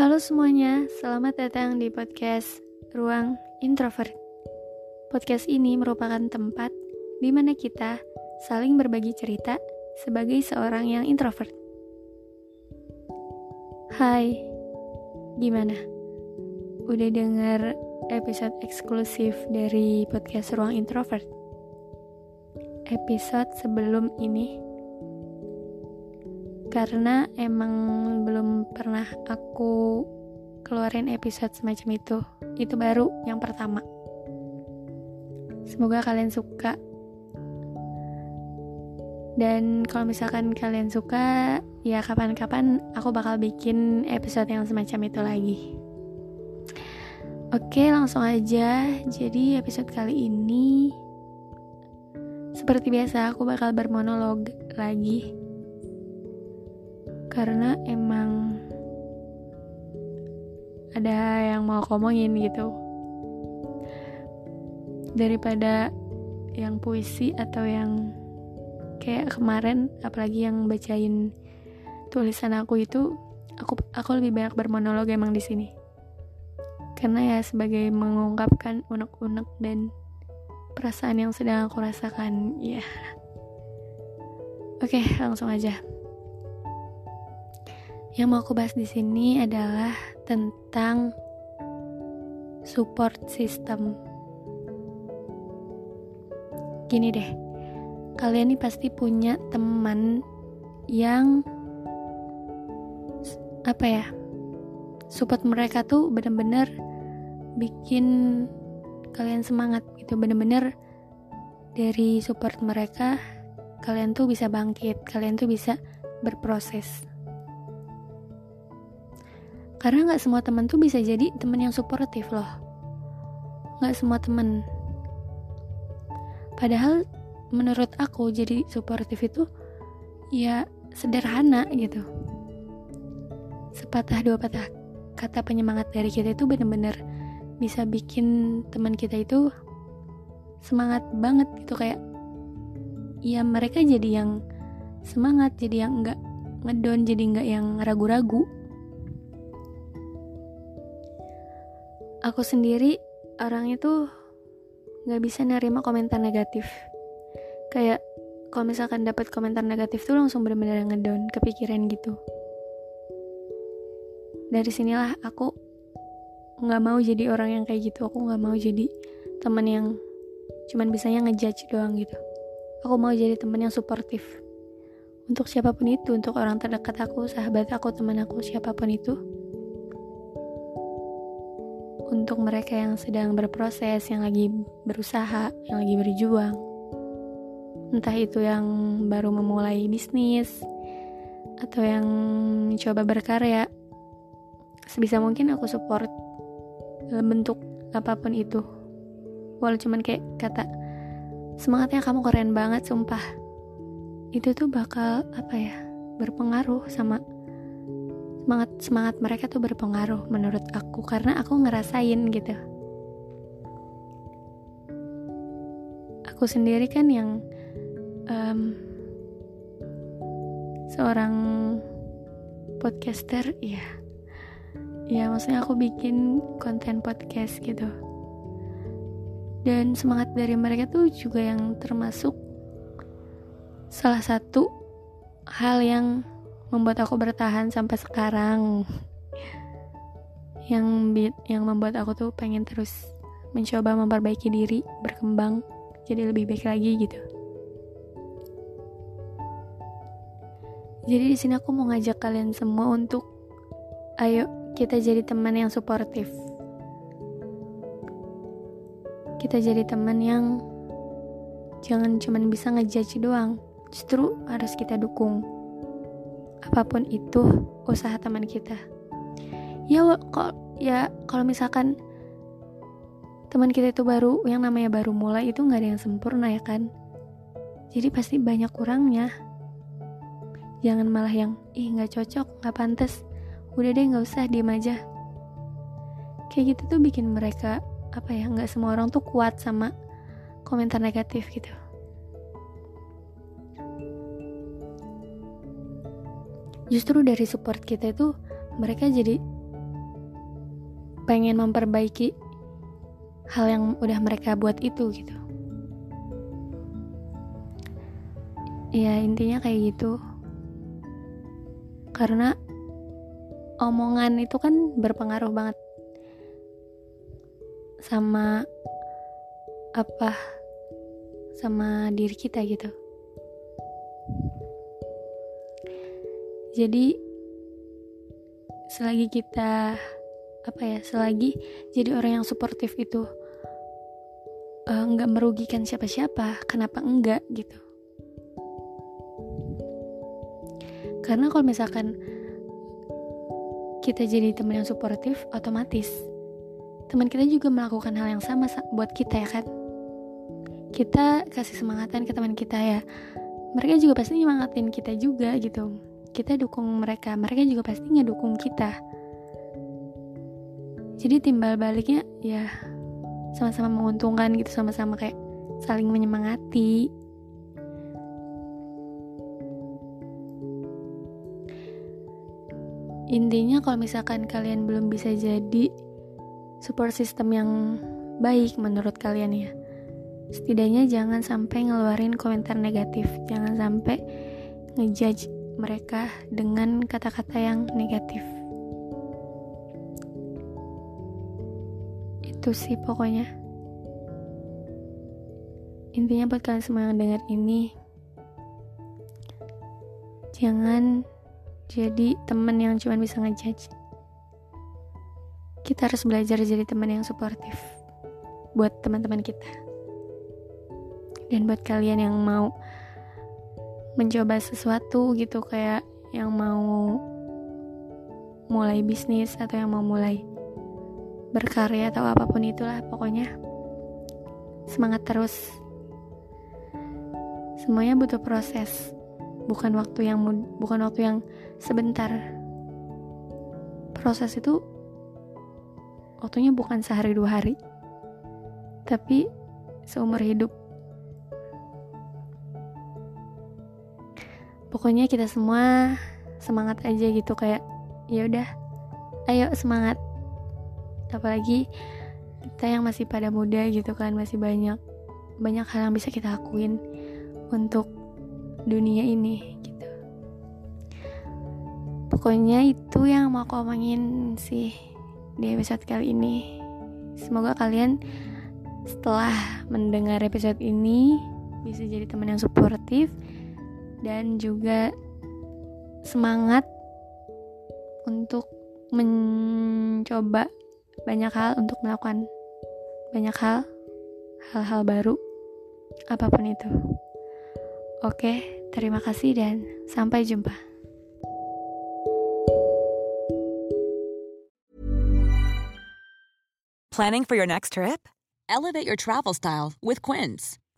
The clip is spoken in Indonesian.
Halo semuanya, selamat datang di podcast Ruang Introvert. Podcast ini merupakan tempat di mana kita saling berbagi cerita sebagai seorang yang introvert. Hai, gimana? Udah denger episode eksklusif dari podcast Ruang Introvert? Episode sebelum ini karena emang belum pernah aku keluarin episode semacam itu. Itu baru yang pertama. Semoga kalian suka. Dan kalau misalkan kalian suka, ya kapan-kapan aku bakal bikin episode yang semacam itu lagi. Oke, langsung aja. Jadi episode kali ini seperti biasa aku bakal bermonolog lagi karena emang ada yang mau ngomongin gitu. Daripada yang puisi atau yang kayak kemarin apalagi yang bacain tulisan aku itu aku aku lebih banyak bermonolog emang di sini. Karena ya sebagai mengungkapkan unek-unek dan perasaan yang sedang aku rasakan ya. Oke langsung aja yang mau aku bahas di sini adalah tentang support system. Gini deh, kalian nih pasti punya teman yang apa ya? Support mereka tuh bener-bener bikin kalian semangat gitu, bener-bener dari support mereka kalian tuh bisa bangkit, kalian tuh bisa berproses karena nggak semua teman tuh bisa jadi teman yang suportif loh. Nggak semua teman. Padahal menurut aku jadi suportif itu ya sederhana gitu. Sepatah dua patah kata penyemangat dari kita itu bener-bener bisa bikin teman kita itu semangat banget gitu kayak ya mereka jadi yang semangat jadi yang enggak ngedon jadi enggak yang ragu-ragu aku sendiri orang itu nggak bisa nerima komentar negatif. Kayak kalau misalkan dapat komentar negatif tuh langsung bener-bener ngedown kepikiran gitu. Dari sinilah aku nggak mau jadi orang yang kayak gitu. Aku nggak mau jadi teman yang cuman bisanya ngejudge doang gitu. Aku mau jadi teman yang suportif. Untuk siapa pun itu untuk orang terdekat aku sahabat aku teman aku siapa pun itu untuk mereka yang sedang berproses, yang lagi berusaha, yang lagi berjuang. Entah itu yang baru memulai bisnis atau yang mencoba berkarya. Sebisa mungkin aku support dalam bentuk apa pun itu. Walau cuman kayak kata semangatnya kamu keren banget sumpah. Itu tuh bakal apa ya? berpengaruh sama semangat semangat mereka tuh berpengaruh menurut aku karena aku ngerasain gitu. Aku sendiri kan yang um, seorang podcaster ya ya maksudnya aku bikin konten podcast gitu. Dan semangat dari mereka tuh juga yang termasuk salah satu hal yang membuat aku bertahan sampai sekarang. Yang yang membuat aku tuh pengen terus mencoba memperbaiki diri berkembang jadi lebih baik lagi gitu. Jadi di sini aku mau ngajak kalian semua untuk ayo kita jadi teman yang suportif. Kita jadi teman yang jangan cuma bisa ngejudge doang justru harus kita dukung apa pun itu usaha teman kita. Ya kok ya kalau misalkan teman kita itu baru yang namanya baru mulai itu nggak ada yang sempurna ya kan? Jadi pasti banyak kurangnya. Jangan malah yang ih nggak cocok nggak pantas udah deh nggak usah diem aja. Kayak gitu tuh bikin mereka apa ya nggak semua orang tuh kuat sama komentar negatif gitu justru dari support kita itu mereka jadi pengen memperbaiki hal yang udah mereka buat itu gitu. Ya intinya kayak gitu. Karena omongan itu kan berpengaruh banget sama apa sama diri kita gitu jadi selagi kita apa ya selagi jadi orang yang suportif itu uh, nggak merugikan siapa-siapa kenapa enggak gitu. Karena kalau misalkan kita jadi teman yang suportif otomatis teman kita juga melakukan hal yang sama buat kita ya kan? Kita kasih semangatan ke teman kita ya. Mereka juga pasti nyemangatin kita juga gitu kita dukung mereka mereka juga pasti ngedukung kita. Jadi timbal baliknya ya sama-sama menguntungkan gitu sama-sama kayak saling menyemangati. Intinya kalau misalkan kalian belum bisa jadi support system yang baik menurut kalian ya setidaknya jangan sampai ngeluarin komentar negatif. Jangan sampai ngejudge mereka dengan kata-kata yang negatif. Itu sih pokoknya. Intinya buat kalian semua yang dengar ini jangan jadi temen yang cuma bisa ngejudge. Kita harus belajar jadi teman yang suportif buat teman-teman kita. Dan buat kalian yang mau mencoba sesuatu gitu kayak yang mau mulai bisnis atau yang mau mulai berkarya atau apa pun itulah pokoknya semangat terus. Semuanya butuh proses bukan waktu yang bukan waktu yang sebentar. Proses itu waktunya bukan sehari dua hari tapi seumur hidup pokoknya kita semua semangat aja gitu kayak ya udah ayo semangat apalagi kita yang masih pada muda gitu kan masih banyak banyak hal yang bisa kita lakuin untuk dunia ini gitu pokoknya itu yang mau aku omongin sih di episode kali ini. Semoga kalian setelah mendengar episode ini bisa jadi teman yang suportif dan juga semangat untuk mencoba banyak hal untuk melakukan banyak hal hal-hal baru apa pun itu. Oke, terima kasih dan sampai jumpa. Planning for your next trip? Elevate your travel style with Quince.